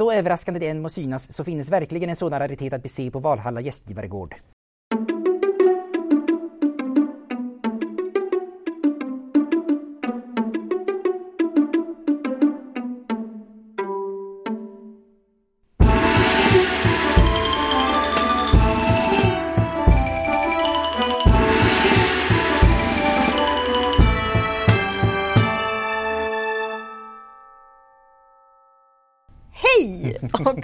Så överraskande det än må synas så finns verkligen en sådan raritet att bese på Valhalla gästgivaregård.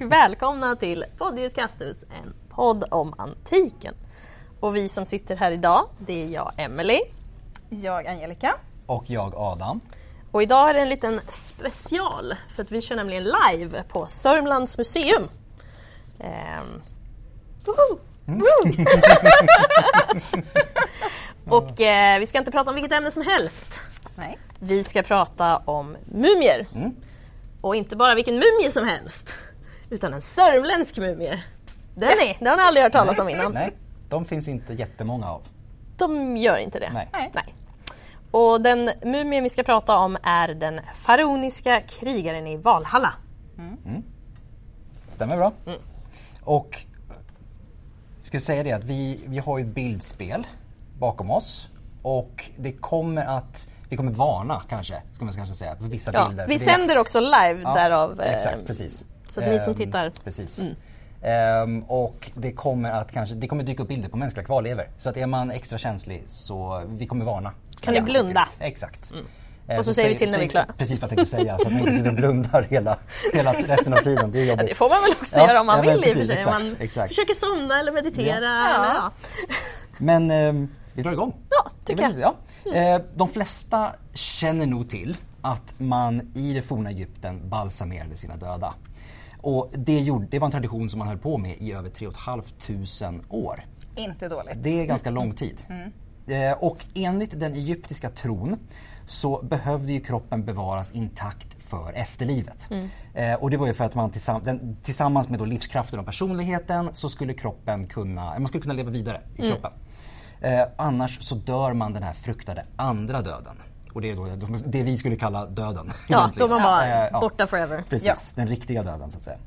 Välkomna till Podius Castus, en podd om antiken. Och vi som sitter här idag, det är jag Emelie. Jag Angelica. Och jag Adam. Och idag är det en liten special för att vi kör nämligen live på Sörmlands museum. Ehm, woho! Woo! och eh, vi ska inte prata om vilket ämne som helst. Nej. Vi ska prata om mumier. Och inte bara vilken mumie som helst, utan en sörmländsk mumie. Den är, det har ni aldrig hört talas om innan. Nej, de finns inte jättemånga av. De gör inte det. Nej. Nej. Och den mumien vi ska prata om är den faraoniska krigaren i Valhalla. Stämmer bra. Och jag ska säga det att vi, vi har ju bildspel bakom oss och det kommer att vi kommer varna kanske, ska man kanske säga, för vissa Ja, bilder. vi det- sänder också live Ja, därav. eh, Exakt, precis. Så att ni som Ehm, tittar- Precis. Mm. Ehm, och det kommer att kanske, det kommer dyka upp bilder på mänskliga kvarlevor. Så att är man extra känslig så vi kommer varna. Kan ni blunda? Exakt. Mm. Och så säger vi till när vi är klara. Precis vad jag tänkte säga, så att man inte sitter och blundar hela, hela resten av tiden. Det är Ja, det får man väl också Ja, göra om man ja, vill i och för precis, sig. exakt, man exakt. försöker somna eller meditera. Ja. Eller, ja. Men ehm, vi drar igång. Ja, tycker väl- jag. Mm. Ja. Eh, de flesta känner nog till att man i det forna Egypten balsamerade sina döda. Och det, gjorde, det var en tradition som man höll på med i över 3 500 år. Inte dåligt. Det är ganska lång tid. Mm. Eh, och enligt den egyptiska tron så behövde ju kroppen bevaras intakt för efterlivet. Mm. Eh, och det var ju för att man tillsamm- den, tillsammans med livskraften och personligheten så skulle kroppen kunna, man skulle kunna leva vidare i Mm. kroppen. Eh, annars så dör man den här fruktade andra döden. Och det är då det vi skulle kalla döden. Ja, egentligen. då är man bara Eh, ja. borta forever. Precis, den riktiga döden så att säga.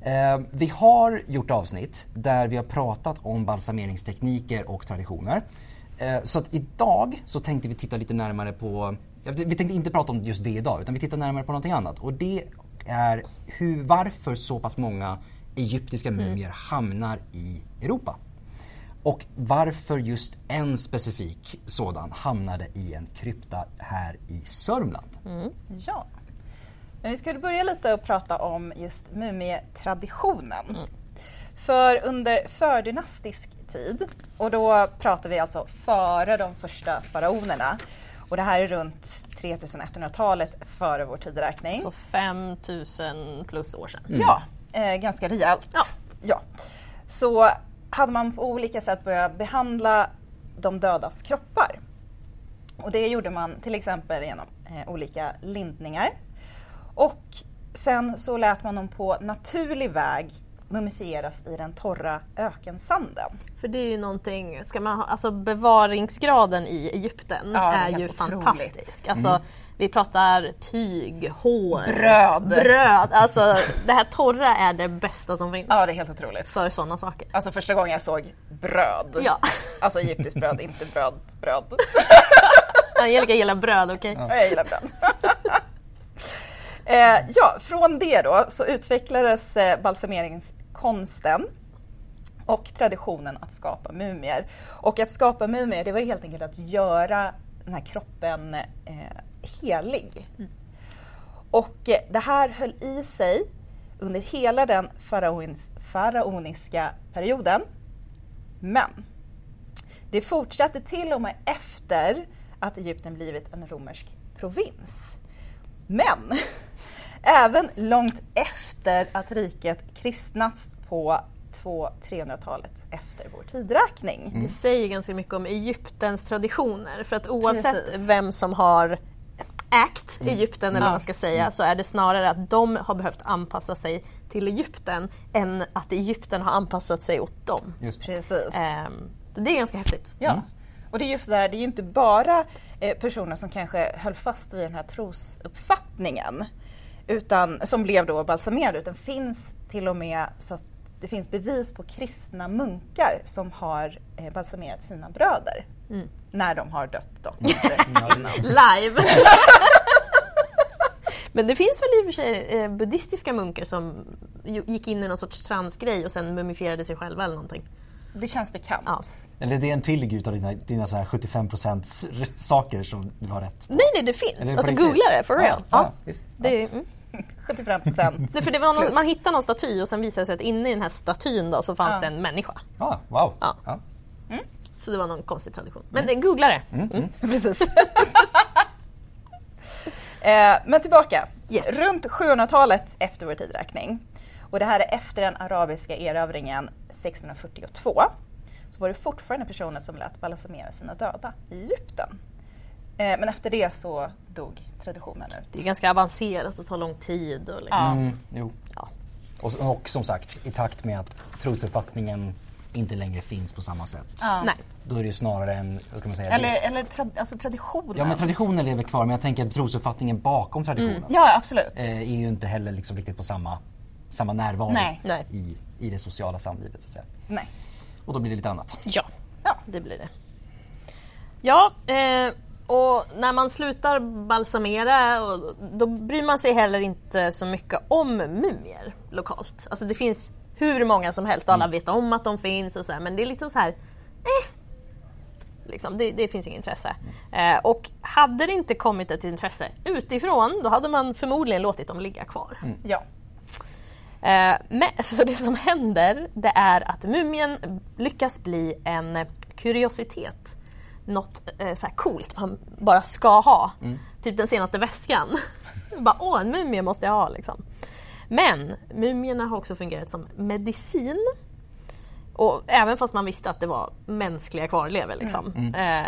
Eh, vi har gjort avsnitt där vi har pratat om balsameringstekniker och traditioner. Eh, så att idag så tänkte vi titta lite närmare på, ja, vi tänkte inte prata om just det idag utan vi tittar närmare på någonting annat. Och det är hur, varför så pass många egyptiska mumier hamnar i Europa. Och varför just en specifik sådan hamnade i en krypta här i Sörmland. Ja. Men vi skulle börja lite och prata om just mumietraditionen. Mm. För under fördynastisk tid, och då pratar vi alltså före de första faraonerna, och det här är runt 3100-talet före vår tideräkning. Så 5000 plus år sedan. Ja, eh, ganska rejält. Ja. Ja. Så hade man på olika sätt börjat behandla de dödas kroppar. Och det gjorde man till exempel genom eh, olika lindningar. Och sen så lät man dem på naturlig väg mumifieras i den torra ökensanden. För det är ju någonting, ska man ha, alltså bevaringsgraden i Egypten Ja, är är, ju otroligt. fantastisk. Alltså, Vi pratar tyg, hår, Bröd. bröd. Alltså det här torra är det bästa som finns Ja, det är helt otroligt. för sådana saker. Alltså första gången jag såg bröd, Ja. alltså egyptiskt bröd, inte bröd, bröd. Angelica gillar bröd, okej? Jag gillar bröd. eh, ja, från det då så utvecklades eh, balsameringskonsten och traditionen att skapa mumier. Och att skapa mumier det var helt enkelt att göra den här kroppen eh, helig. Och eh, det här höll i sig under hela den faraons, faraoniska perioden. Men det fortsatte till och med efter att Egypten blivit en romersk provins. Men även långt efter att riket kristnats på 200-300-talet efter vår tidräkning. Det säger ganska mycket om Egyptens traditioner. För att oavsett Precis. vem som har ägt Egypten eller vad man ska säga så är det snarare att de har behövt anpassa sig till Egypten än att Egypten har anpassat sig åt dem. Precis. Ehm, det är ganska häftigt. Ja. Och det är just det här, det är ju inte bara eh, personer som kanske höll fast vid den här trosuppfattningen. utan, som blev då balsamerade utan finns till och med så att det finns bevis på kristna munkar som har eh, balsamerat sina bröder när de har dött. Då. Live! Men det finns väl i och för sig eh, buddhistiska munkar som gick in i någon sorts transgrej och sen mumifierade sig själva eller någonting. Det känns bekant. Ja. Eller det är en till utav dina, dina så här 75% r- saker som du har rätt på. Nej, nej, det finns. Eller Alltså googla det, for real. Ja, Ja. ja, visst. Det, är- mm. 75 procent. Nej, för det var någon, Plus. man hittade någon staty och sen visade det sig att inne i den här statyn då, så fanns Ja. det en människa. Ja, wow. Ja. Så det var någon konstig tradition. Men mm. googla det. Mm. Precis. eh, men tillbaka. Yes. Runt 700-talet efter vår tidräkning och det här är efter den arabiska erövringen 1642 så var det fortfarande personer som lät balsamera sina döda i Egypten. Eh, men efter det så dog traditionen ut. Det är ganska avancerat och tar lång tid. Och liksom. Ja. Mm, jo. Ja. Och, och som sagt, i takt med att trosuppfattningen inte längre finns på samma sätt. Nej. Då är det ju snarare en, vad ska man säga? Eller, det- eller tra- alltså traditionen. Ja men traditionen lever kvar men jag tänker att trosuppfattningen bakom traditionen Ja, absolut. eh, är ju inte heller liksom riktigt på samma, samma närvaro Nej. Nej. I, i det sociala samlivet så att säga. Nej. Och då blir det lite annat. Ja, Ja. det blir det. Ja, eh, och när man slutar balsamera och, då bryr man sig heller inte så mycket om mumier lokalt. Alltså det finns hur många som helst och alla vet om att de finns och så här, men det är liksom så här, eh, liksom, det, det finns inget intresse. Eh, och hade det inte kommit ett intresse utifrån, då hade man förmodligen låtit dem ligga kvar. Ja. Eh, men, så det som händer det är att mumien lyckas bli en kuriositet. Något eh, så här coolt man bara ska ha. Typ den senaste väskan. bara, Åh, en mumie måste jag ha liksom. Men mumierna har också fungerat som medicin. Och även fast man visste att det var mänskliga kvarlevor. Liksom. Eh,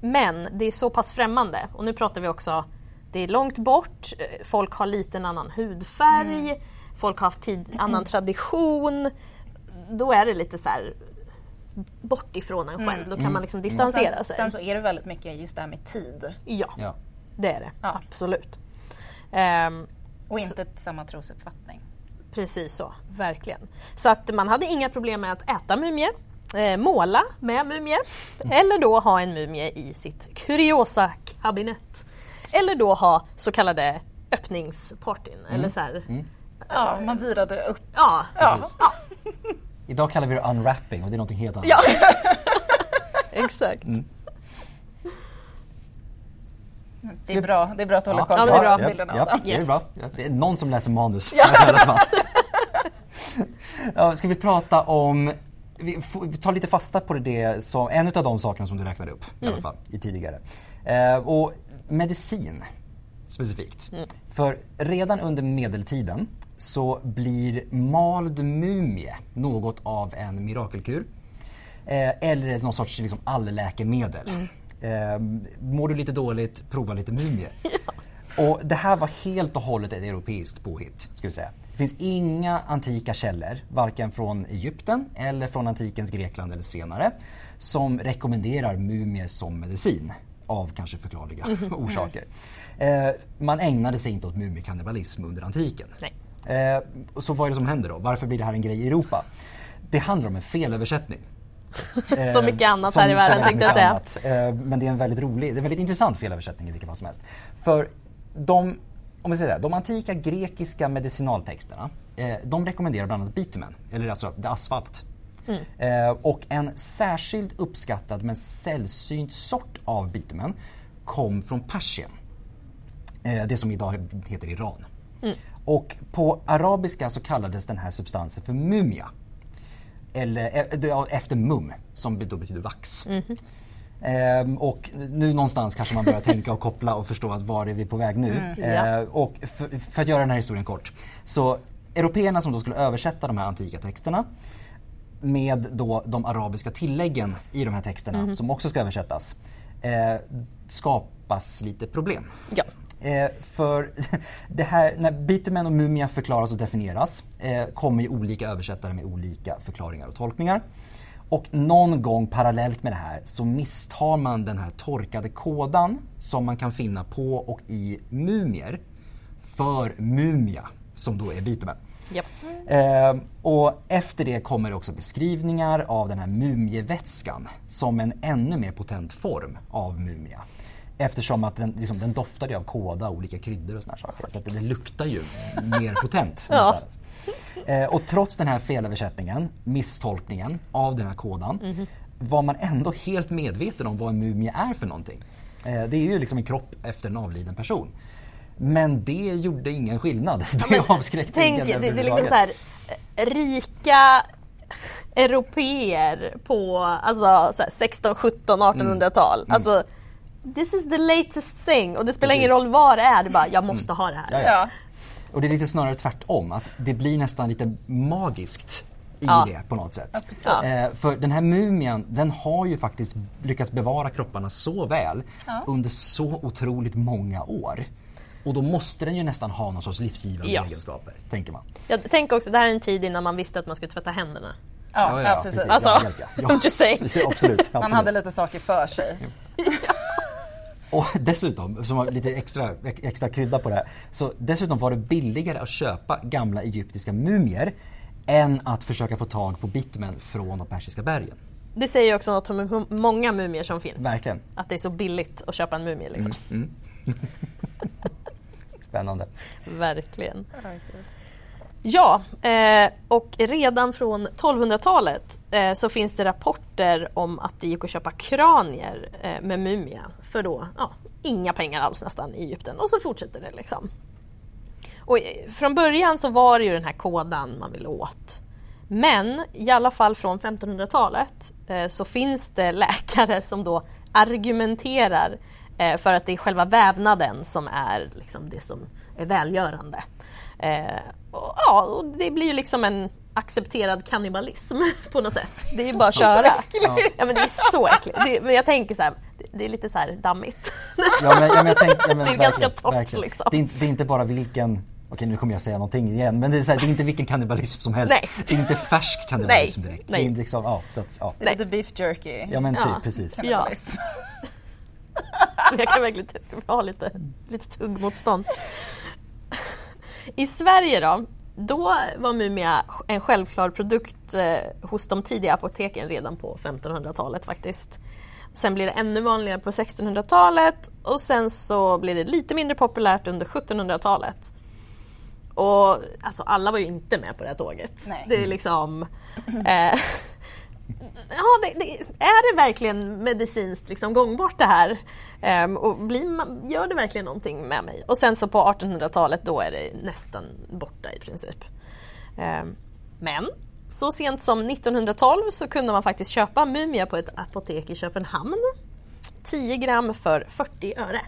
men det är så pass främmande. Och nu pratar vi också, det är långt bort, eh, folk har lite en annan hudfärg, folk har haft tid, annan tradition. Då är det lite så här bort ifrån en själv. Då kan man liksom distansera Sen, sig. sen så är det väldigt mycket just det här med tid. Ja, Ja. det är det. Ja. Absolut. Ehm, Och inte samma trosuppfattning. Precis så, verkligen. Så att man hade inga problem med att äta mumie, eh, måla med mumie eller då ha en mumie i sitt kuriosa kabinett. Eller då ha så kallade öppningspartyn. Eller så här, Ja, man virade upp. ja, Ja. Idag kallar vi det unwrapping och det är något helt annat. ja. exakt. Det är bra, det är bra att hålla koll Ja, på men det är bra. Ja, bilderna. ja, det är Yes. bra. Ja, det är någon som läser manus i alla fall. ja, ska vi prata om, vi, vi tar lite fasta på det som, en av de sakerna som du räknade upp i alla fall i tidigare. Eh, och medicin specifikt. För redan under medeltiden så blir mald mumie något av en mirakelkur. Eh, eller någon sorts liksom, allläkemedel. Eh, mår du lite dåligt, prova lite mumie. Och det här var helt och hållet ett europeiskt påhitt. Skulle säga. Det finns inga antika källor, varken från Egypten eller från antikens Grekland eller senare, som rekommenderar mumier som medicin. Av kanske förklarliga orsaker. Eh, man ägnade sig inte åt mumiekannibalism under antiken. Eh, så vad är det som händer då? Varför blir det här en grej i Europa? Det handlar om en felöversättning. Eh, Som mycket annat här i världen, tänkte jag säga. annat. Eh, Men det är en väldigt rolig, det är en väldigt intressant felöversättning i vilket fall som helst. För de, om vi säger det, de antika grekiska medicinaltexterna, eh, de rekommenderar bland annat bitumen, eller alltså asfalt. Eh, och en särskilt uppskattad men sällsynt sort av bitumen kom från Persien. Eh, det som idag heter Iran. Och på arabiska så kallades den här substansen för mumia. Eller eh, efter mum, som då betyder vax. Ehm, och nu någonstans kanske man börjar tänka och koppla och förstå att var är vi på väg nu. ja. Ehm, och för, för att göra den här historien kort. Så européerna som då skulle översätta de här antika texterna med då de arabiska tilläggen i de här texterna som också ska översättas eh, skapas lite problem. Ja. Eh, för det här, när bitumen och mumia förklaras och definieras eh, kommer ju olika översättare med olika förklaringar och tolkningar. Och någon gång parallellt med det här så misstar man den här torkade kådan som man kan finna på och i mumier för mumia, som då är bitumen. Japp. Eh, och efter det kommer också beskrivningar av den här mumievätskan som en ännu mer potent form av mumia. Eftersom att den, liksom, den doftar ju av kåda, olika kryddor och såna saker. Så att det, det luktar ju mer potent. Ja. Eh, och trots den här felöversättningen, misstolkningen av den här kådan, Mhm. var man ändå helt medveten om vad en mumie är för någonting. Eh, det är ju liksom en kropp efter en avliden person. Men det gjorde ingen skillnad. Det avskräckte Tänk, ingen det, det är liksom så här, eh, rika europeer på alltså, så här, 16, 17, 1800-tal. Alltså, this is the latest thing och det spelar ingen Precis. roll vad det är, det är bara jag måste ha det här. Ja, ja. Ja. Och det är lite snarare tvärtom, att det blir nästan lite magiskt i Ja. det på något sätt. Ja. Eh, för den här mumien, den har ju faktiskt lyckats bevara kropparna så väl under så otroligt många år. Och då måste den ju nästan ha någon sorts livsgivande Ja. egenskaper, tänker man. Jag tänker också, det här är en tid innan man visste att man skulle tvätta händerna. Ja, ja, precis. Alltså, Ja, ja. I'm just saying. Ja, absolut, absolut. Man hade lite saker för sig. Och dessutom, som var lite extra, extra krydda på det här, så dessutom var det billigare att köpa gamla egyptiska mumier än att försöka få tag på bitumen från de persiska bergen. Det säger också något om hur många mumier som finns. Verkligen. Att det är så billigt att köpa en mumie liksom. Spännande. Verkligen. Ja, eh, och redan från 1200-talet eh, så finns det rapporter om att det gick att köpa kranier eh, med mumia för då ja, inga pengar alls nästan i Egypten och så fortsätter det liksom. Och eh, från början så var det ju den här kådan man ville åt. Men i alla fall från 1500-talet eh, så finns det läkare som då argumenterar eh, för att det är själva vävnaden som är liksom det som är välgörande. Eh, och, ja, och det blir ju liksom en accepterad kannibalism på något sätt. Det är ju bara att köra. Ja. men det är så äckligt. Det, men jag tänker så här, det, det är lite så här dammigt. Ja, men, ja, men jag tänk, ja, men Det är ganska torrt, liksom. Det är, inte, det är inte bara vilken Okej nu kommer jag säga någonting igen men det är, så här, det är inte vilken kannibalism som helst. Nej. Det är inte färsk kannibalism Nej, direkt. nej. Det är liksom, ja, så att, ja. Det är lite beef jerky. ja men typ Ja. precis. Ja. Jag kan verkligen ska vi ha lite, lite tuggmotstånd. I Sverige då, då var Mumia en självklar produkt eh, hos de tidiga apoteken redan på 1500-talet faktiskt. Sen blir det ännu vanligare på 1600-talet och sen så blir det lite mindre populärt under 1700-talet. Och alltså alla var ju inte med på det här tåget. Nej. Det är liksom... Eh, ja, det, det, är det verkligen medicinskt liksom gångbart det här? Ehm, och blir man, gör det verkligen någonting med mig? Och sen så på 1800-talet då är det nästan borta i princip. Ehm, men så sent som 1912 så kunde man faktiskt köpa mumia på ett apotek i Köpenhamn. 10 gram för 40 öre.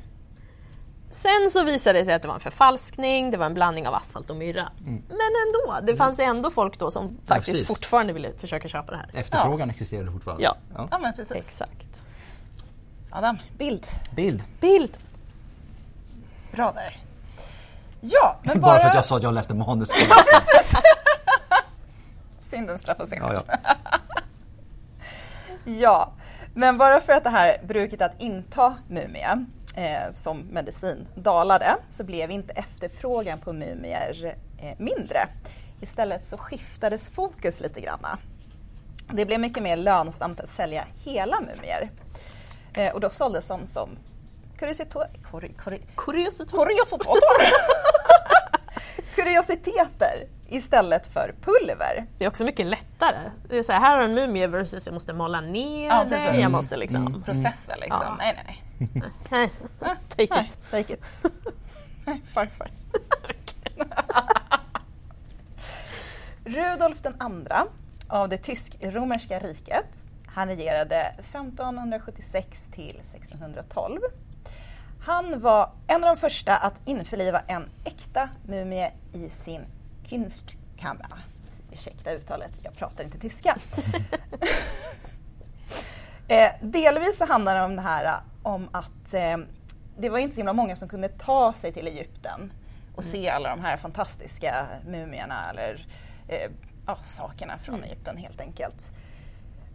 Sen så visade det sig att det var en förfalskning, det var en blandning av asfalt och myrra. Men ändå, det fanns ju ändå folk då som faktiskt precis. fortfarande ville försöka köpa det här. Efterfrågan existerade fortfarande. Ja. Ja men precis. Exakt. Adam, bild. Bild. Bild! Bra där. Ja, men Bara bara... för att jag sa att jag läste manus. Synden straffar sig ja, själv. ja. Ja, men bara för att det här bruket att inta mumie eh, som medicin dalade så blev inte efterfrågan på mumier eh, mindre. Istället så skiftades fokus lite granna. Det blev mycket mer lönsamt att sälja hela mumier. Eh, och då såldes de som kuriosito- kuri- kuri- Kuriositet. kuriositeter. kuriositeter istället för pulver. Det är också mycket lättare. Det är så här, här har du en mumie versus jag måste mala ner Ja, det. precis. Jag måste liksom... Mm. Processer liksom. Ja. Nej, nej, nej. Take it. take it. Nej, farfar. Rudolf den andra av det tysk-romerska riket. Han regerade 1576 till 1612. Han var en av de första att införliva en äkta mumie i sin Kunstkammer. Ursäkta uttalet, jag pratar inte tyska. Eh, delvis så handlar det om det här eh, om att eh, det var inte så himla många som kunde ta sig till Egypten och se alla de här fantastiska mumierna eller eh, ja, sakerna från Egypten helt enkelt.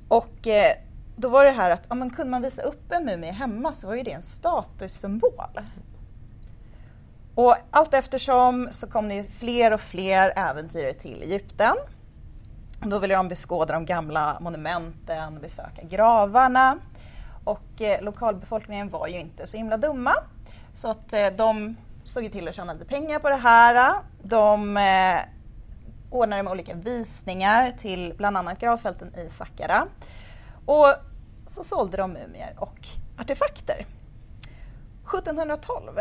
Och eh, då var det här att ja, men kunde man visa upp en mumie hemma så var ju det en statussymbol. Och allt eftersom så kom det fler och fler äventyrare till Egypten. Då ville de beskåda de gamla monumenten, besöka gravarna. Och eh, lokalbefolkningen var ju inte så himla dumma. Så att eh, de såg ju till att tjäna lite pengar på det här. De eh, ordnade med olika visningar till bland annat gravfälten i Saqqara. Och så sålde de mumier och artefakter. 1712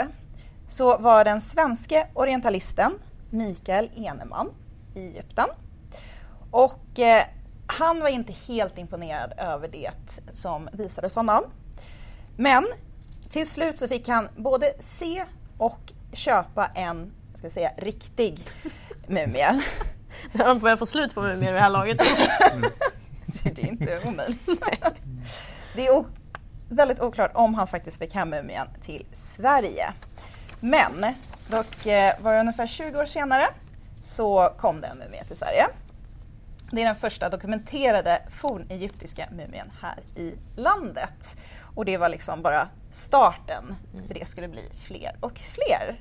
så var den svenske orientalisten Mikael Eneman i Egypten. Och eh, han var inte helt imponerad över det som visades honom. Men till slut så fick han både se och köpa en ska jag säga, riktig mumie. Nu har börjar få slut på mumier vid det här laget. det är inte omöjligt. Det är väldigt oklart om han faktiskt fick hem mumien till Sverige. Men dock eh, var det ungefär 20 år senare så kom det en mumie till Sverige. Det är den första dokumenterade fornegyptiska mumien här i landet. Och det var liksom bara starten, för det skulle bli fler och fler.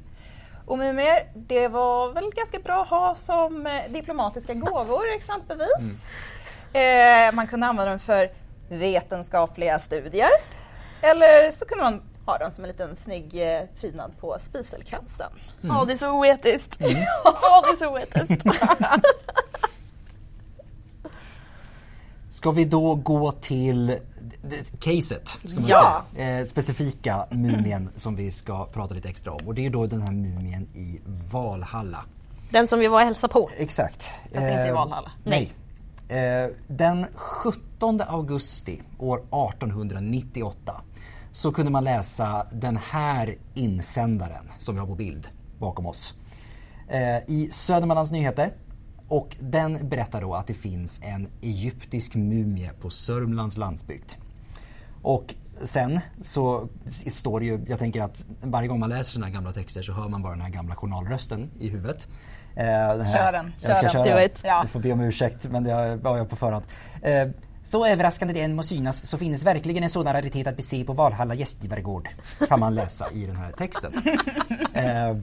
Och mumier, det var väl ganska bra att ha som eh, diplomatiska gåvor exempelvis. Mm. Eh, man kunde använda dem för vetenskapliga studier. Eller så kunde man ha dem som en liten snygg eh, prydnad på spiselkransen. Ja, mm. oh, det är så oetiskt. Ja, mm. oh, det är så oetiskt. Ska vi då gå till caset? Ja. Eh, specifika mumien som vi ska prata lite extra om. Och det är då den här mumien i Valhalla. Den som vi var och hälsade på? Exakt. Fast eh, inte i eh, Valhalla? Nej. Eh, den 17 augusti år 1898 så kunde man läsa den här insändaren som vi har på bild bakom oss. Eh, I Södermanlands Nyheter och den berättar då att det finns en egyptisk mumie på Sörmlands landsbygd. Och sen så står det ju, jag tänker att varje gång man läser sådana här gamla texter så hör man bara den här gamla journalrösten i huvudet. Eh, den här, kör den. Jag ska den. köra. Du får be om ursäkt men det var jag på förhand. Eh, så överraskande det än må synas så finns verkligen en sådan raritet att bese på Valhalla gästgivargård. Kan man läsa i den här texten. Eh,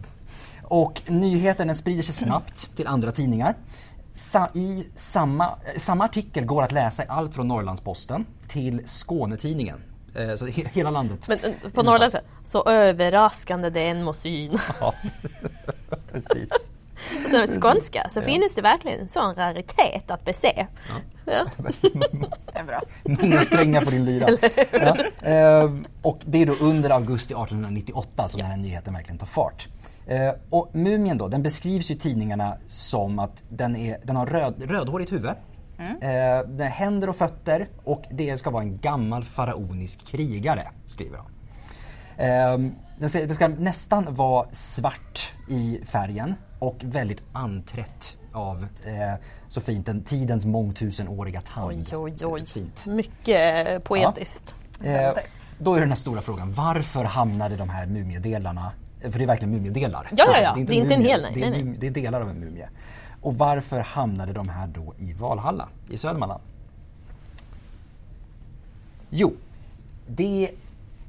och nyheten sprider sig snabbt till andra tidningar. Sa I samma, samma artikel går att läsa i allt från Norrlandsposten till Skånetidningen. Eh, så he hela landet. Men eh, på norrländska, så överraskande det än må synas. Ja, precis. Och så skånska så ja. finns det verkligen en sån raritet att bese. Ja. Ja. det är bra. Många strängar på din lyra. Ja. Och det är då under augusti 1898 som den här nyheten verkligen tar fart. Eh, och mumien då, den beskrivs i tidningarna som att den, är, den har röd, rödhårigt huvud. Mm. Eh, den händer och fötter och det ska vara en gammal faraonisk krigare, skriver de. Eh, det ska nästan vara svart i färgen och väldigt anträtt av eh, så fint, den tidens mångtusenåriga tand. Oj, oj, oj. Fint. Mycket poetiskt. Ja. Eh, då är den här stora frågan, varför hamnade de här mumiedelarna för det är verkligen mumiedelar. Ja, ja, ja. Det är inte, det är inte en hel, nej. Det är, nej, nej. det är delar av en mumie. Och varför hamnade de här då i Valhalla i Södermanland? Jo, det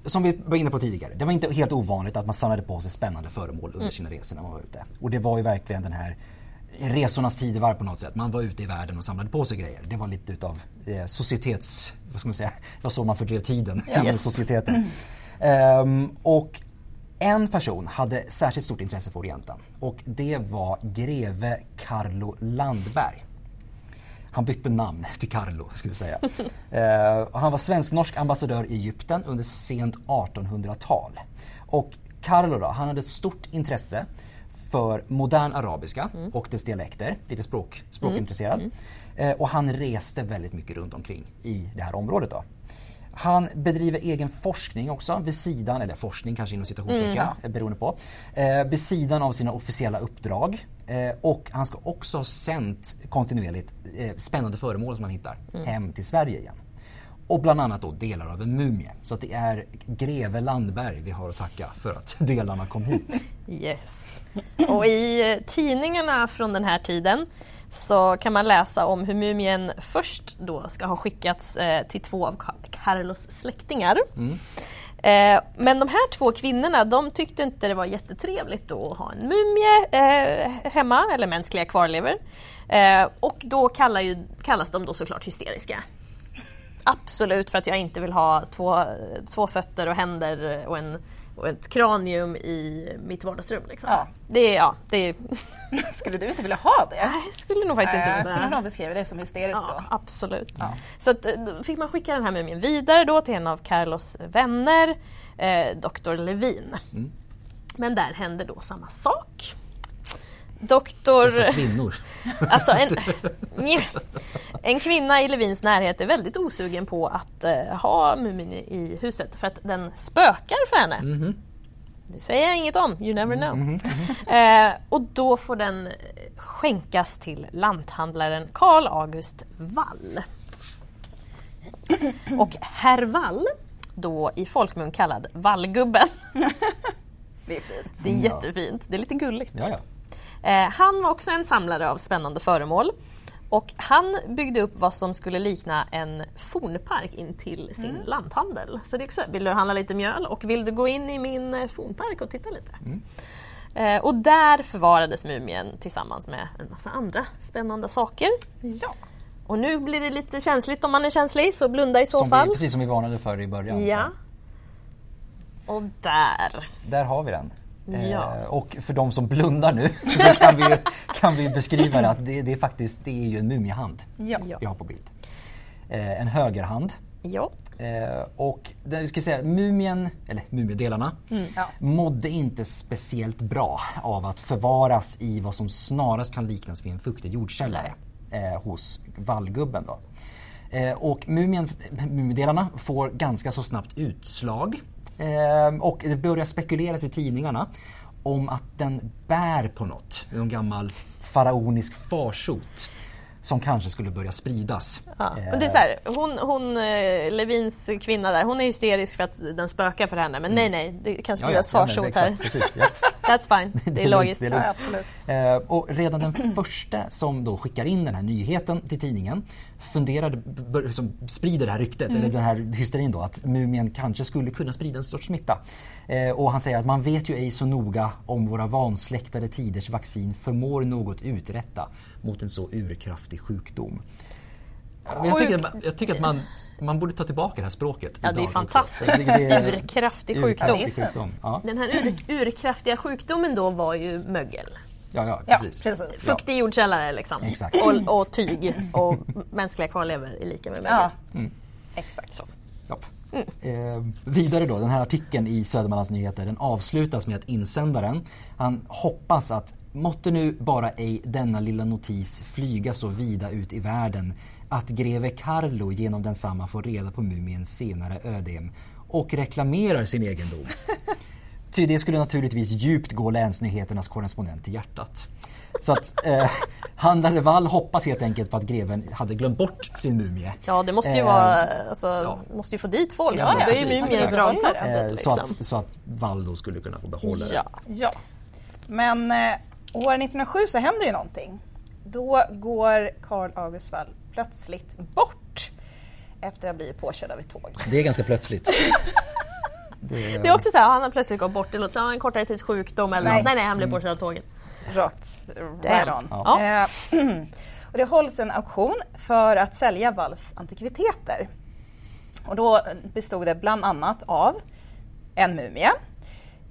som vi var inne på tidigare, det var inte helt ovanligt att man samlade på sig spännande föremål under mm. sina resor när man var ute. Och det var ju verkligen den här resornas tidevarv på något sätt. Man var ute i världen och samlade på sig grejer. Det var lite utav eh, societets... Vad ska man säga? Det var så man fördrev tiden yes. societeten. Mm. Um, och en person hade särskilt stort intresse för Orienten och det var greve Carlo Landberg. Han bytte namn till Carlo, skulle vi säga. eh, han var svensk-norsk ambassadör i Egypten under sent 1800-tal. Och Carlo då, han hade stort intresse för modern arabiska mm. och dess dialekter, lite språk, språkintresserad. Mm. Mm. Eh, och han reste väldigt mycket runt omkring i det här området. Då. Han bedriver egen forskning också vid sidan, eller forskning kanske inom citationstecken mm. beroende på. Eh, vid sidan av sina officiella uppdrag. Eh, och han ska också ha sänt kontinuerligt eh, spännande föremål som han hittar mm. hem till Sverige igen. Och bland annat då delar av en mumie. Så att det är greve Landberg vi har att tacka för att delarna kom hit. Yes. Och i eh, tidningarna från den här tiden så kan man läsa om hur mumien först då ska ha skickats eh, till två av Carlos släktingar. Mm. Eh, men de här två kvinnorna de tyckte inte det var jättetrevligt då att ha en mumie eh, hemma, eller mänskliga kvarlevor. Eh, och då kallar ju, kallas de då såklart hysteriska. Absolut för att jag inte vill ha två, två fötter och händer och, en, och ett kranium i mitt vardagsrum. Liksom. Ja. Det, är- ja, det Skulle du inte vilja ha det? Nej, jag skulle nog faktiskt inte Jag vilja. skulle nog beskriva det som hysteriskt Ja, då. absolut. Ja. Så att, eh, då fick man skicka den här mumien vidare då till en av Carlos vänner, eh, Dr. Levin. Mm. Men där hände då samma sak. Doktor... Dessa kvinnor. Alltså en, en kvinna i Levins närhet är väldigt osugen på att eh, ha mumien i huset för att den spökar för henne. Mhm. Det säger jag inget om, you never know. Eh, och då får den eh, skänkas till lanthandlaren Karl August Wall. Och herr Wall, då i folkmun kallad Vallgubben. Det är fint. Det är jättefint, det är lite gulligt. Ja, ja. Eh, han var också en samlare av spännande föremål. Och han byggde upp vad som skulle likna en fornpark in till sin lanthandel. Så det är också, vill du handla lite mjöl och vill du gå in i min eh, fornpark och titta lite? Eh, och där förvarades mumien tillsammans med en massa andra spännande saker. Ja. Och nu blir det lite känsligt om man är känslig, så blunda i så Som fall. vi, precis som vi varnade för i början. Ja. Så. Och där. Där har vi den. Ja. Eh, och för de som blundar nu så kan vi, kan vi beskriva det att det, det är faktiskt det är ju en mumiehand Ja. Vi har på bild. Eh, en högerhand. Ja. Eh, och det vi ska säga, mumien, eller mumiedelarna, Ja. mådde inte speciellt bra av att förvaras i vad som snarast kan liknas vid en fuktig jordkällare eh, hos vallgubben. Då. Eh, och mumien, mumiedelarna får ganska så snabbt utslag och det börjar spekuleras i tidningarna om att den bär på något, en gammal faraonisk farsot som kanske skulle börja spridas. Ja. Och det är så här, hon, hon, eh, Levins kvinna där, hon är hysterisk för att den spökar för henne. Men nej, nej, det kan spridas ja, men farsot här. exakt, Precis, ja. That's fine, det är logiskt. det är lugnt. Ja, absolut. Eh, och redan den första som då skickar in den här nyheten till tidningen funderade, b- b- som sprider det här ryktet, eller den här hysterin då, att mumien kanske skulle kunna sprida en sorts smitta. Eh, och han säger att man vet ju ej så noga om våra vansläktade tiders vaccin förmår något uträtta mot en så urkraftig sjukdom. Jag tycker, jag tycker att man, man borde ta tillbaka det här språket Ja, det är idag fantastiskt. Urkraftig sjukdom. urkraftig sjukdom. Ja, Den här ur, urkraftiga sjukdomen då var ju mögel. ja, ja, Ja, precis. precis. Fuktig jordkällare liksom. Exakt. Och, och tyg och mänskliga kvarlevor är lika med mögel. Ja. Exakt. Ja. Eh, vidare då, den här artikeln i Södermanlands Nyheter den avslutas med att insändaren, han hoppas att måtte nu bara ej denna lilla notis flyga så vida ut i världen att greve Carlo genom densamma får reda på mumiens senare ödem och reklamerar sin egendom. Ty det skulle naturligtvis djupt gå Länsnyheternas korrespondent till hjärtat. Så att eh, handlare Wall hoppas helt enkelt på att greven hade glömt bort sin mumie. Ja, det måste ju Eh, vara, alltså, ja. måste ju få dit folk. Ja, Ja, det är ju i dragplåstret. Eh, Liksom. så, att, så att Wall då skulle kunna få behålla Ja. det. Ja. Men eh, år 1907 så händer ju någonting. Då går Carl August Wall plötsligt bort efter att ha blivit påkörd av ett tåg. Det är ganska plötsligt. Det är också så här, han har plötsligt gått bort, det låter som en kortare tids sjukdom eller Nej. nej, nej, han blev påkörd av tåget. Rakt, right on. Ja. Eh, och det hålls en auktion för att sälja Walls antikviteter. Och då bestod det bland annat av en mumie,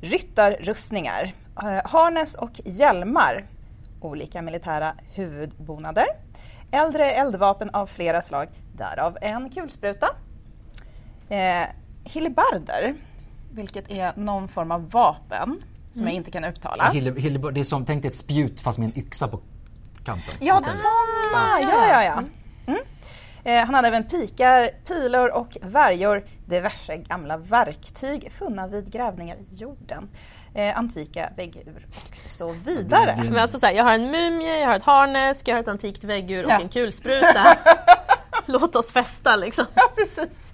ryttarrustningar, eh, harnes och hjälmar, olika militära huvudbonader, äldre eldvapen av flera slag, därav en kulspruta, eh, hillebarder, vilket är någon form av vapen som jag inte kan uttala. Hille, Hille, det är som, tänk dig ett spjut fast med en yxa på kanten. Ja, sådana! Ja, ja, ja. Mm. Eh, han hade även pikar, pilor och värjor, diverse gamla verktyg funna vid grävningar i jorden, eh, antika väggur och så vidare. Men alltså så här, jag har en mumie, jag har ett harnesk, jag har ett antikt väggur och Ja. en kulspruta. Låt oss festa liksom. Ja, precis.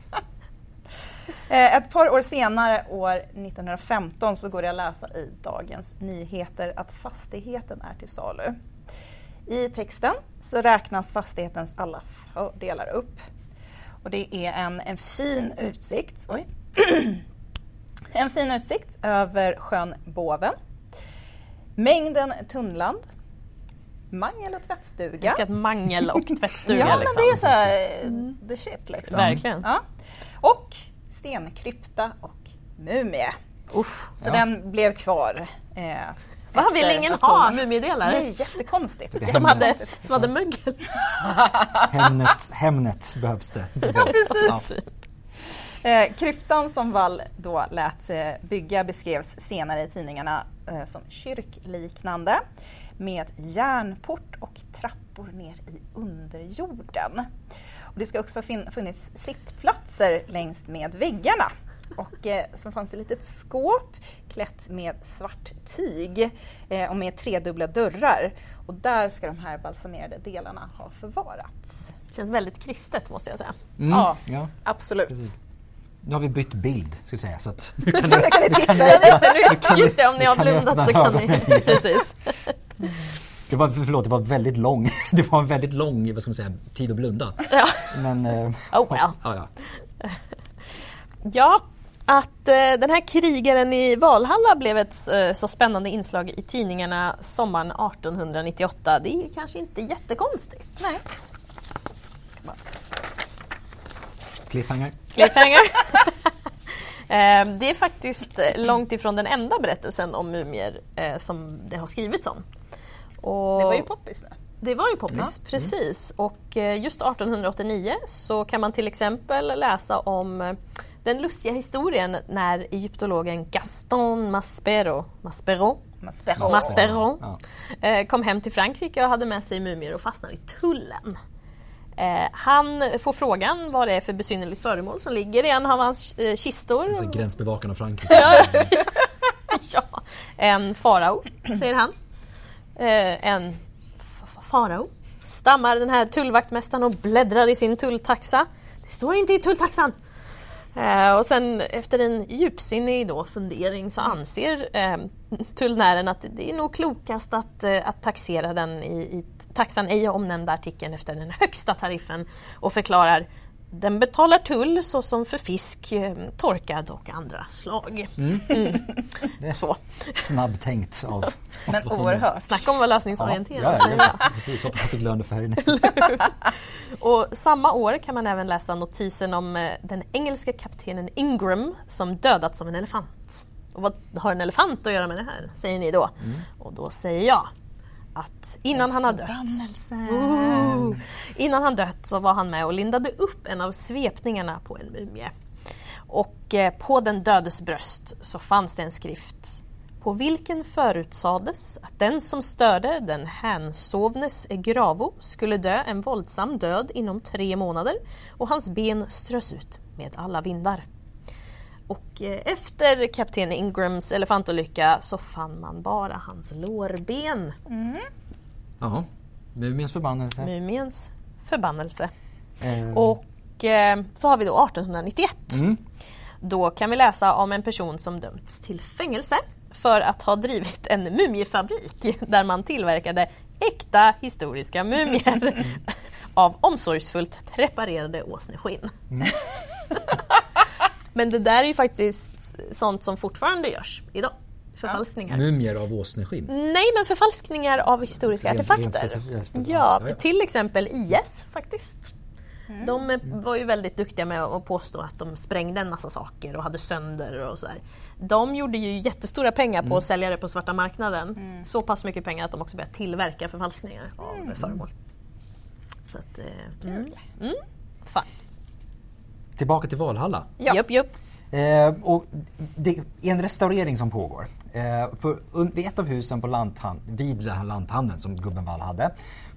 Eh, Ett par år senare, år 1915, så går det att läsa i Dagens Nyheter att fastigheten är till salu. I texten så räknas fastighetens alla fördelar upp. Och det är en, en fin utsikt. Oj. En fin utsikt över sjön Båven. Mängden tunnland. Mangel och tvättstuga. Jag ska ett mangel och tvättstuga ja, liksom. men det är så här, eh, the shit liksom. Verkligen. Ja. Och stenkrypta och mumie. Usch. Så Ja. den blev kvar. Eh, Vad vill ingen att ha? Mumiedelar? Nej, jättekonstigt. Det är Som hade, som hade mögel? Hemnet, Hemnet behövs det. Ja, precis. Typ. Eh, kryptan som Wall då lät eh, bygga beskrevs senare i tidningarna eh, som kyrkliknande med järnport och trappor ner i underjorden. Och det ska också ha fin- funnits sittplatser längs med väggarna. Och eh, så fanns det ett litet skåp klätt med svart tyg eh, och med tredubbla dörrar. Och där ska de här balsamerade delarna ha förvarats. Känns väldigt kristet måste jag säga. Mm, Ja. ja. Absolut. Precis. Nu har vi bytt bild, ska jag säga. Så att nu Så kan ni, kan ni titta. Just det, kan nu, just det om ni- ni har ni blundat så kan ni... Precis. det var, förlåt, det var väldigt lång, det var en väldigt lång vad ska man säga, tid att blunda. Ja. Men, eh, Oh well. ja, ja. Ja, att eh, den här krigaren i Valhalla blev ett eh, så spännande inslag i tidningarna sommaren 1898, det är kanske inte jättekonstigt. Nej. Cliffhanger. Cliffhanger. Eh, det är faktiskt eh, långt ifrån den enda berättelsen om mumier eh, som det har skrivits om. Och Det var ju poppis. Det var ju poppis, precis. Och eh, just 1889 så kan man till exempel läsa om den lustiga historien när egyptologen Gaston Maspero, Maspero, Maspero. Masperon Ja. eh, kom hem till Frankrike och hade med sig mumier och fastnade i tullen. Eh, han får frågan vad det är för besynnerligt föremål som ligger i en av hans eh, kistor. Så gränsbevakarna av Frankrike. ja, en farao, säger han. Eh, en farao. Stammar den här tullvaktmästaren och bläddrar i sin tulltaxa. Det står inte i tulltaxan! Eh, och sen efter en djupsinnig då fundering så anser eh, tullnären att det är nog klokast att, eh, att taxera den i, i taxan ej omnämnda artikeln efter den högsta tariffen och förklarar den betalar tull såsom för fisk, eh, torkad och andra slag. Mm. Så. Snabbtänkt av... Men oerhört. Snacka om att vara lösningsorienterad. Ja, ja, ja, precis. Hoppas jag fick lönefärgen. Och samma år kan man även läsa notisen om eh, den engelska kaptenen Ingram som dödats av en elefant. Och vad har en elefant att göra med det här, säger ni då? Och då säger jag att innan han har dött Ooh. Innan han dött så var han med och lindade upp en av svepningarna på en mumie. Och eh, på den dödes bröst så fanns det en skrift på vilken förutsades att den som störde den hänsovnes gravo skulle dö en våldsam död inom tre månader och hans ben strös ut med alla vindar. Och eh, efter kapten Ingrams elefantolycka så fann man bara hans lårben. Ja, Mumiens förbannelse. Mumiens förbannelse. Eh, Och eh, så har vi då 1891. Mm. Då kan vi läsa om en person som dömts till fängelse för att ha drivit en mumiefabrik där man tillverkade äkta historiska mumier av omsorgsfullt preparerade åsneskinn. Mm. Men det där är ju faktiskt sånt som fortfarande görs idag. Förfalskningar. Mumier av åsneskinn. Nej, men förfalskningar av historiska Rent- artefakter. rent ja, ja, ja. till exempel IS faktiskt. De eh, var ju väldigt duktiga med att påstå att de sprängde en massa saker och hade sönder och sådär. De gjorde ju jättestora pengar på att sälja det på svarta marknaden. Så pass mycket pengar att de också började tillverka förfalskningar av föremål. Så att, eh, mm. Mm. Fan. Tillbaka till Valhalla. Ja. Jupp, jupp. Eh, och det är en restaurering som pågår. Eh, för vid ett av husen på lanthan- vid den här lanthandeln som gubben Wall hade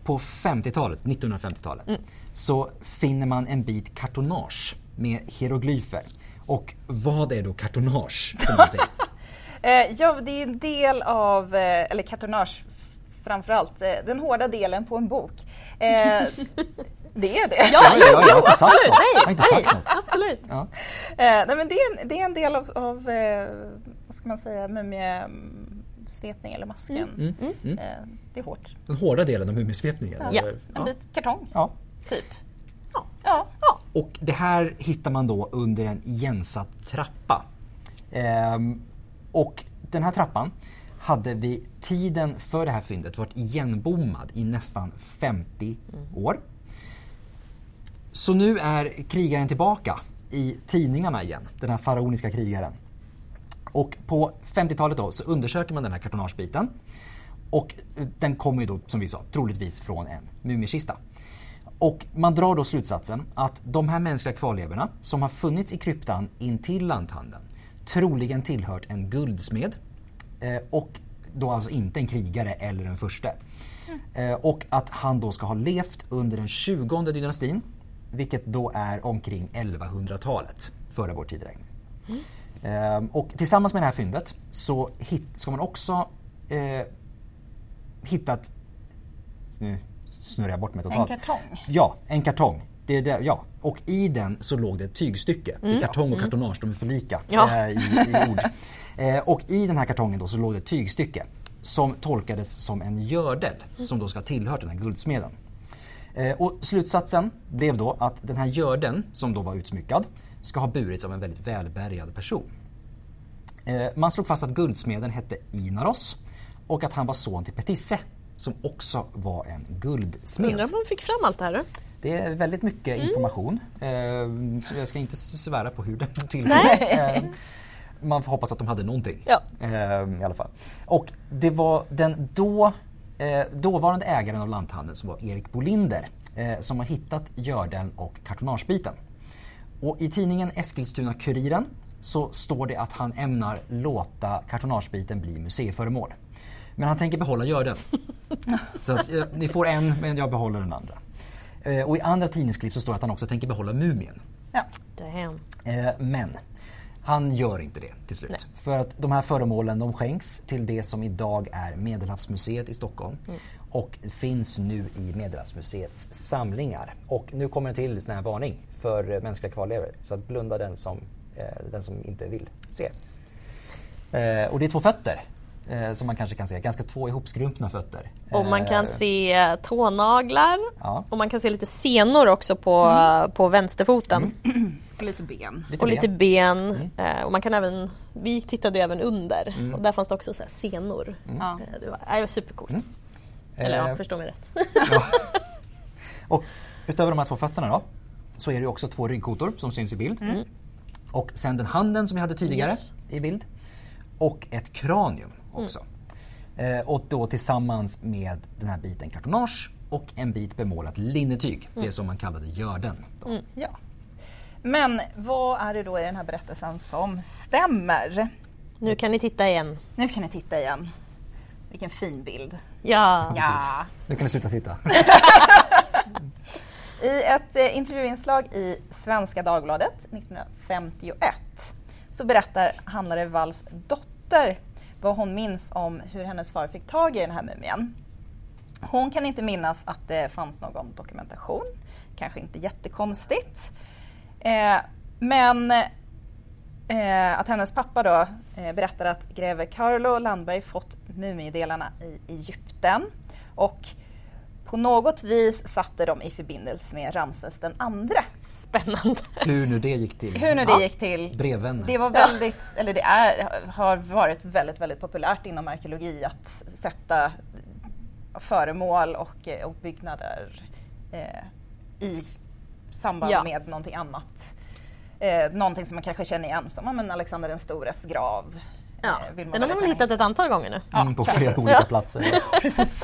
på 50-talet, 1950-talet så finner man en bit kartonage med hieroglyfer. Och vad är då kartonage för någonting? Eh, ja, det är en del av, eh, eller kartonage framförallt, eh, den hårda delen på en bok. Eh, det är det. Ja, ja, ja, jag har inte sagt absolut. något. Nej, Jag har inte sagt något. absolut. Ja. Eh, nej, men det, är en, det är en del av, av eh, vad ska man säga, mumiesvepning eller masken. Mm, mm. Eh, det är hårt. Den hårda delen av mumiesvepningen? Ja. eller? En ja. bit kartong, ja. typ. Ja. Ja. Ja. Och det här hittar man då under en igensatt trappa. Ehm, och den här trappan hade vid tiden för det här fyndet varit igenbommad i nästan 50 år. Så nu är krigaren tillbaka i tidningarna igen, den här faraoniska krigaren. Och på 50-talet då så undersöker man den här kartonagebiten. Och den kommer ju då, som vi sa, troligtvis från en mumiekista. Och man drar då slutsatsen att de här mänskliga kvarlevorna som har funnits i kryptan intill lanthandeln troligen tillhört en guldsmed eh, och då alltså inte en krigare eller en furste. Eh, och att han då ska ha levt under den 20 dynastin vilket då är omkring 1100-talet före vår tideräkning. Eh, och tillsammans med det här fyndet så hit, ska man också eh, hittat... Nu snurrar jag bort mig totalt. En kartong? Ja, en kartong. Det är det, ja. Och i den så låg det ett tygstycke. Det är kartong och kartonage, de är för lika Ja. eh, i, i ord. Eh, och i den här kartongen då så låg det ett tygstycke som tolkades som en gördel som då ska ha tillhört den här guldsmeden. Eh, och slutsatsen blev då att den här görden som då var utsmyckad ska ha burits av en väldigt välbärgad person. Eh, man slog fast att guldsmeden hette Inaros och att han var son till Petisse som också var en guldsmed. Undrar om man fick fram allt det här du? Det är väldigt mycket Mm. information. Eh, så jag ska inte svära på hur. Nej. Eh, man får hoppas att de hade någonting. Ja. I alla fall. Och det var den då, eh, dåvarande ägaren av lanthandeln som var Erik Bolinder eh, som har hittat gördeln och kartonagebiten. Och i tidningen Eskilstuna-Kuriren så står det att han ämnar låta kartonagebiten bli museiföremål. Men han tänker behålla gördeln. Så att, eh, ni får en men jag behåller den andra. Eh, och i andra tidningsklipp så står det att han också tänker behålla mumien. Ja. Damn. Eh, men han gör inte det till slut. Nej. För att de här föremålen de skänks till det som idag är Medelhavsmuseet i Stockholm. Mm. Och finns nu i Medelhavsmuseets samlingar. Och nu kommer en till sån här varning för eh, mänskliga kvarlevor. Så att blunda den som, eh, den som inte vill se. Eh, och det är två fötter. Eh, som man kanske kan se. Ganska två ihopskrumpna fötter. Och man kan Eh, se tånaglar Ja. och man kan se lite senor också på, på vänsterfoten. Lite ben. lite Och lite ben. ben. Eh, och man kan även, vi tittade även under och där fanns det också så här senor. Ja. Eh, det var, var supercoolt. Eller ja, Eh, förstå mig rätt. Och utöver de här två fötterna då, så är det också två ryggkotor som syns i bild. Och sen den handen som vi hade tidigare Yes. i bild. Och ett kranium också. Eh, och då tillsammans med den här biten kartonage och en bit bemålat linnetyg. Det som man kallade görden. Då. Ja. Men vad är det då i den här berättelsen som stämmer? Nu kan ni titta igen. Nu kan ni titta igen. Vilken fin bild. Ja. Ja. Nu kan du sluta titta. I ett eh, intervjuinslag i Svenska Dagbladet 1951 så berättar handlare Walls dotter vad hon minns om hur hennes far fick tag i den här mumien. Hon kan inte minnas att det fanns någon dokumentation, kanske inte jättekonstigt. Eh, men eh, att hennes pappa då eh, berättar att greve Carlo Landberg fått mumiedelarna i Egypten och på något vis satte de i förbindelse med Ramses den andre. Spännande. Hur nu det gick till. Hur nu det gick till. Brevvänner. Det var väldigt, eller det är, har varit väldigt, väldigt populärt inom arkeologi att sätta föremål och, och byggnader eh, i samband Ja. med någonting annat. Eh, någonting som man kanske känner igen som ja, men Alexander den stores grav. Ja. eh, vill man Den har man hittat ett antal gånger nu. Mm, på flera olika Ja. platser. Precis.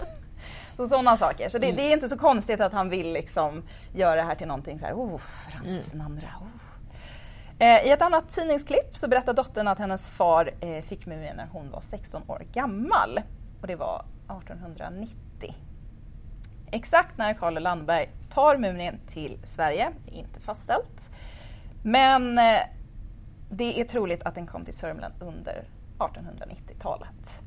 Så sådana saker. Så det, det är inte så konstigt att han vill liksom göra det här till någonting så här, oh, Ramses den andra. Oh. Eh, I ett annat tidningsklipp så berättar dottern att hennes far eh, fick mumien när hon var 16 år gammal. Och det var 1890. Exakt när Karl Landberg tar mumien till Sverige är inte fastställt. Men eh, det är troligt att den kom till Sörmland under 1890-talet.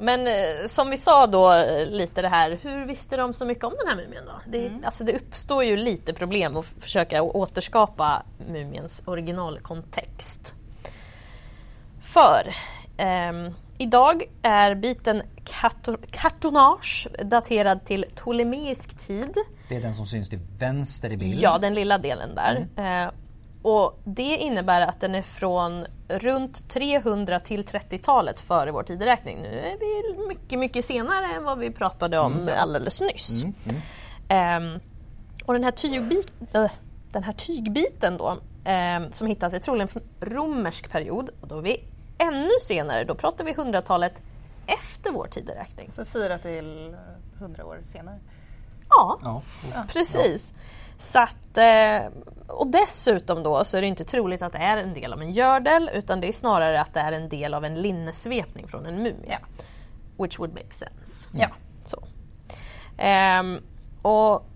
Men eh, som vi sa då eh, lite det här, hur visste de så mycket om den här mumien då? Det, alltså det uppstår ju lite problem att försöka återskapa mumiens originalkontext. För ehm, idag är biten karto- kartonage daterad till ptolemeisk tid. Det är den som syns till vänster i bild. Ja, den lilla delen där. Eh, och det innebär att den är från runt 300 till 30-talet före vår tideräkning. Nu är vi mycket, mycket senare än vad vi pratade om alldeles nyss. Ehm, och den här, tygbit, äh, den här tygbiten då, ehm, som hittas är troligen från romersk period. Och då är vi ännu senare, då pratar vi 100-talet efter vår tideräkning. Så fyra till hundra år senare. Ja, Ja. precis. Så att, eh, och dessutom då så är det inte troligt att det är en del av en gördel utan det är snarare att det är en del av en linnesvepning från en mumie. Which would make sense. Ja. Så. Ehm, och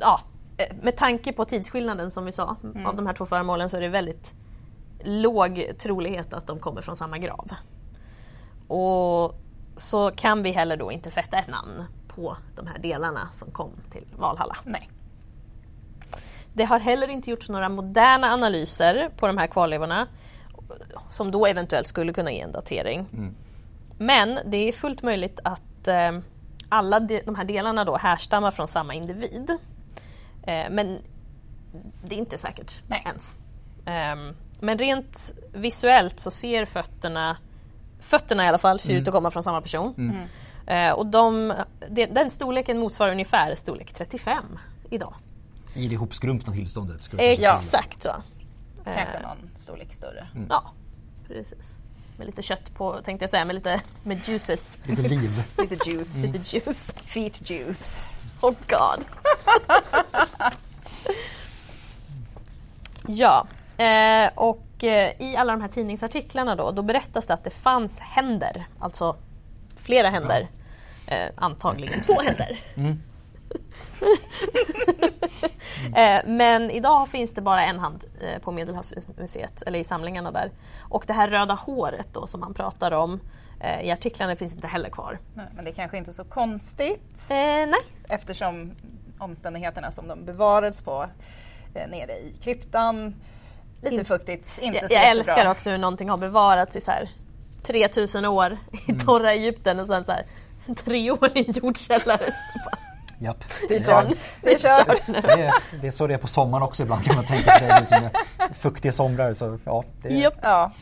ja, eh, med tanke på tidsskillnaden som vi sa av de här två föremålen så är det väldigt låg trolighet att de kommer från samma grav. Och så kan vi heller då inte sätta ett namn på de här delarna som kom till Valhalla. Nej. Det har heller inte gjorts några moderna analyser på de här kvarlevorna som då eventuellt skulle kunna ge en datering. Men det är fullt möjligt att eh, alla de, de här delarna då härstammar från samma individ. Eh, men det är inte säkert Nej. ens. Ehm, men rent visuellt så ser fötterna, fötterna i alla fall, ser ut att komma från samma person. Eh, och de, de, den storleken motsvarar ungefär storlek 35 idag. I det ihopskrumpna tillståndet. Ska Exakt så. Kanske Eh, någon storlek större. Ja, precis. Med lite kött på tänkte jag säga, med lite med juices. Lite liv. Lite juice. Lite juice. Feet juice. Oh god. ja, eh, och eh, i alla de här tidningsartiklarna då, då berättas det att det fanns händer, alltså flera händer. Eh, antagligen två händer. eh, men idag finns det bara en hand eh, på Medelhavsmuseet, eller i samlingarna där. Och det här röda håret då som man pratar om eh, i artiklarna finns inte heller kvar. Nej, Men det är kanske inte är så konstigt Eh, nej, eftersom omständigheterna som de bevarades på nere i kryptan, lite In- fuktigt, inte Jag, så jag jättebra. älskar också hur någonting har bevarats i så här 3000 år i torra Egypten och sen så här tre år i en jordkällare. Japp. Det är klart. Det är kört. Det är, det är så det är på sommaren också ibland kan man tänka sig. Det är som är fuktiga somrar. Så, ja, det är, Japp. Ja,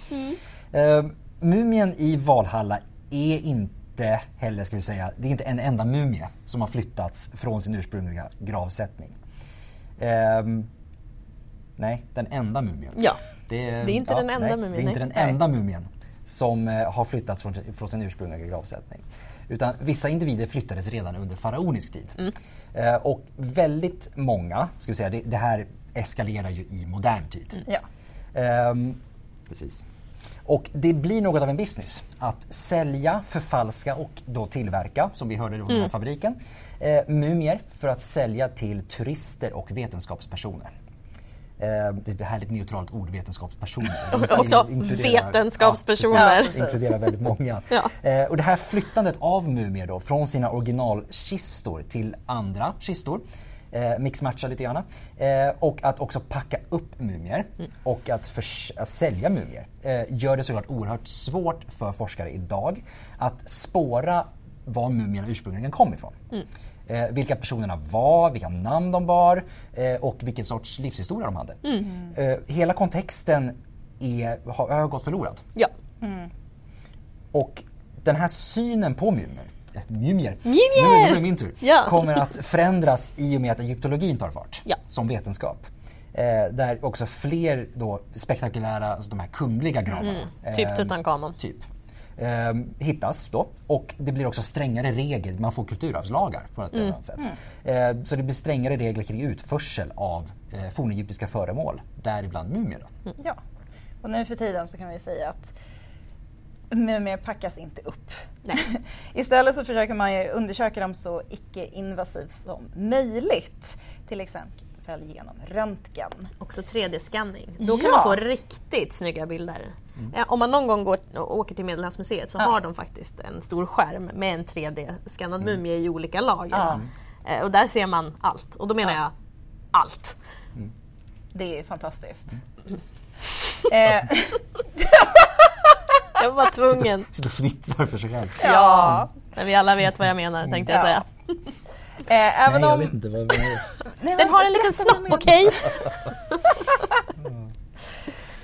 Eh, mumien i Valhalla är inte heller, ska vi säga, det är inte en enda mumie som har flyttats från sin ursprungliga gravsättning. Ehm, nej, den enda mumien. Ja. Det Det är inte den enda nej, mumien, Det är inte nej. den enda mumien som eh, har flyttats från, från sin ursprungliga gravsättning. Utan vissa individer flyttades redan under faraonisk tid. Mm. Eh, och väldigt många, ska vi säga, det, det här eskalerar ju i modern tid. ja. Ehm, precis. Och det blir något av en business att sälja, förfalska och då tillverka, som vi hörde från den här fabriken, eh, mumier för att sälja till turister och vetenskapspersoner. Eh, det är ett härligt neutralt ord, vetenskapspersoner. Och också vetenskapspersoner. Ja, inkluderar väldigt många. Ja. Eh, och det här flyttandet av mumier då från sina originalkistor till andra kistor eh, mixmatcha lite grann. Eh, och att också packa upp mumier och att, att sälja mumier eh, gör det såklart oerhört svårt för forskare idag att spåra var mumierna ursprungligen kom ifrån. Eh, vilka personerna var, vilka namn de bar eh, och vilken sorts livshistoria de hade. Eh, hela kontexten är, har, har gått förlorad. Ja. Och den här synen på mumier, äh, mumier, Mumier! Nu, är det min tur, Ja. kommer att förändras i och med att egyptologin tar fart Ja. som vetenskap. Eh, där också fler då spektakulära, alltså de här kungliga gravarna. Typ eh, Tutankhamon. Typ. Eh, hittas då och det blir också strängare regler, man får kulturarvslagar på ett eller annat sätt. Eh, så det blir strängare regler kring utförsel av eh, fornegyptiska föremål, däribland mumier. Då. Ja. Och nu för tiden så kan vi säga att mumier packas inte upp. Istället så försöker man ju undersöka dem så icke-invasivt som möjligt. Till exempel genom röntgen. Också 3D-skanning. Då kan Ja. man få riktigt snygga bilder. Ja, om man någon gång går och åker till Medelhavsmuseet så Ja. har de faktiskt en stor skärm med en 3D-skannad mumie i olika lager. Ja. Eh, Och där ser man allt. Och då menar jag allt. Det är fantastiskt. eh, Jag var tvungen. Sitter och fnittrar för sig själv. Ja, men vi alla vet vad jag menar tänkte jag Ja. säga. Eh, även Nej, jag om... vet inte vad vad är det? Nej, Den har en liten snopp, okej?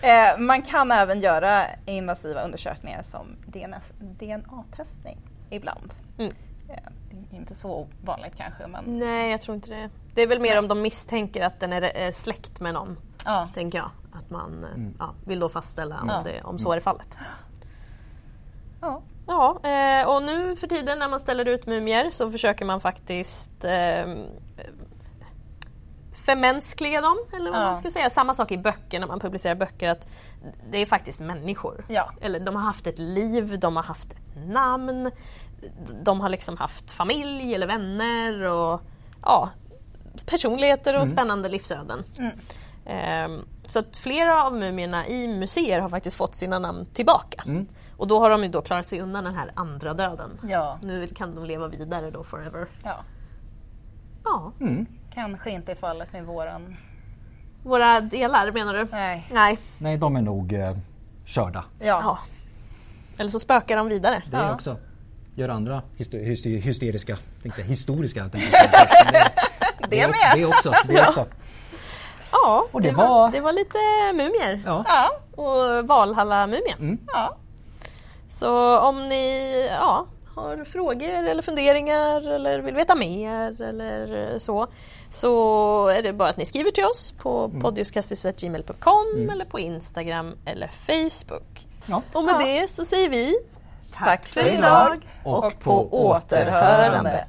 Eh, man kan även göra invasiva undersökningar som DNA-testning ibland. Mm. Eh, inte så vanligt kanske men Nej, jag tror inte det. Det är väl mer om de misstänker att den är eh, släkt med någon, ja. tänker jag. Att man eh, ja, vill då fastställa om, Ja. det, om så är fallet. ja. Ja, eh, och nu för tiden när man ställer ut mumier så försöker man faktiskt eh, förmänskliga dem, eller vad Ja. man ska säga. Samma sak i böcker, när man publicerar böcker, att det är faktiskt människor. Ja. Eller de har haft ett liv, de har haft ett namn, de har liksom haft familj eller vänner och ja, personligheter och spännande livsöden. Ehm, så att flera av mumierna i museer har faktiskt fått sina namn tillbaka. Och då har de ju då klarat sig undan den här andra döden. Ja. Nu kan de leva vidare då forever. ja. Ja. Kanske inte i fallet med våran... Våra delar menar du? Nej. Nej. Nej, de är nog eh, körda. Ja. Ja. Eller så spökar de vidare. Det är Ja. också. Gör andra hyster- hyster- hysteriska, tänkte jag, historiska. Tänkte jag säga det, Det är också, med. det också. Det också. Ja, Och det var- det var lite mumier. Ja. Ja. Och Valhalla-mumien. ja. Så om ni ja, har frågor eller funderingar eller vill veta mer eller så så är det bara att ni skriver till oss på mm. podiuskastis.gmail.com eller på Instagram eller Facebook. Ja. Och med Ja. det så säger vi Tack för för idag och och på på återhörande. återhörande.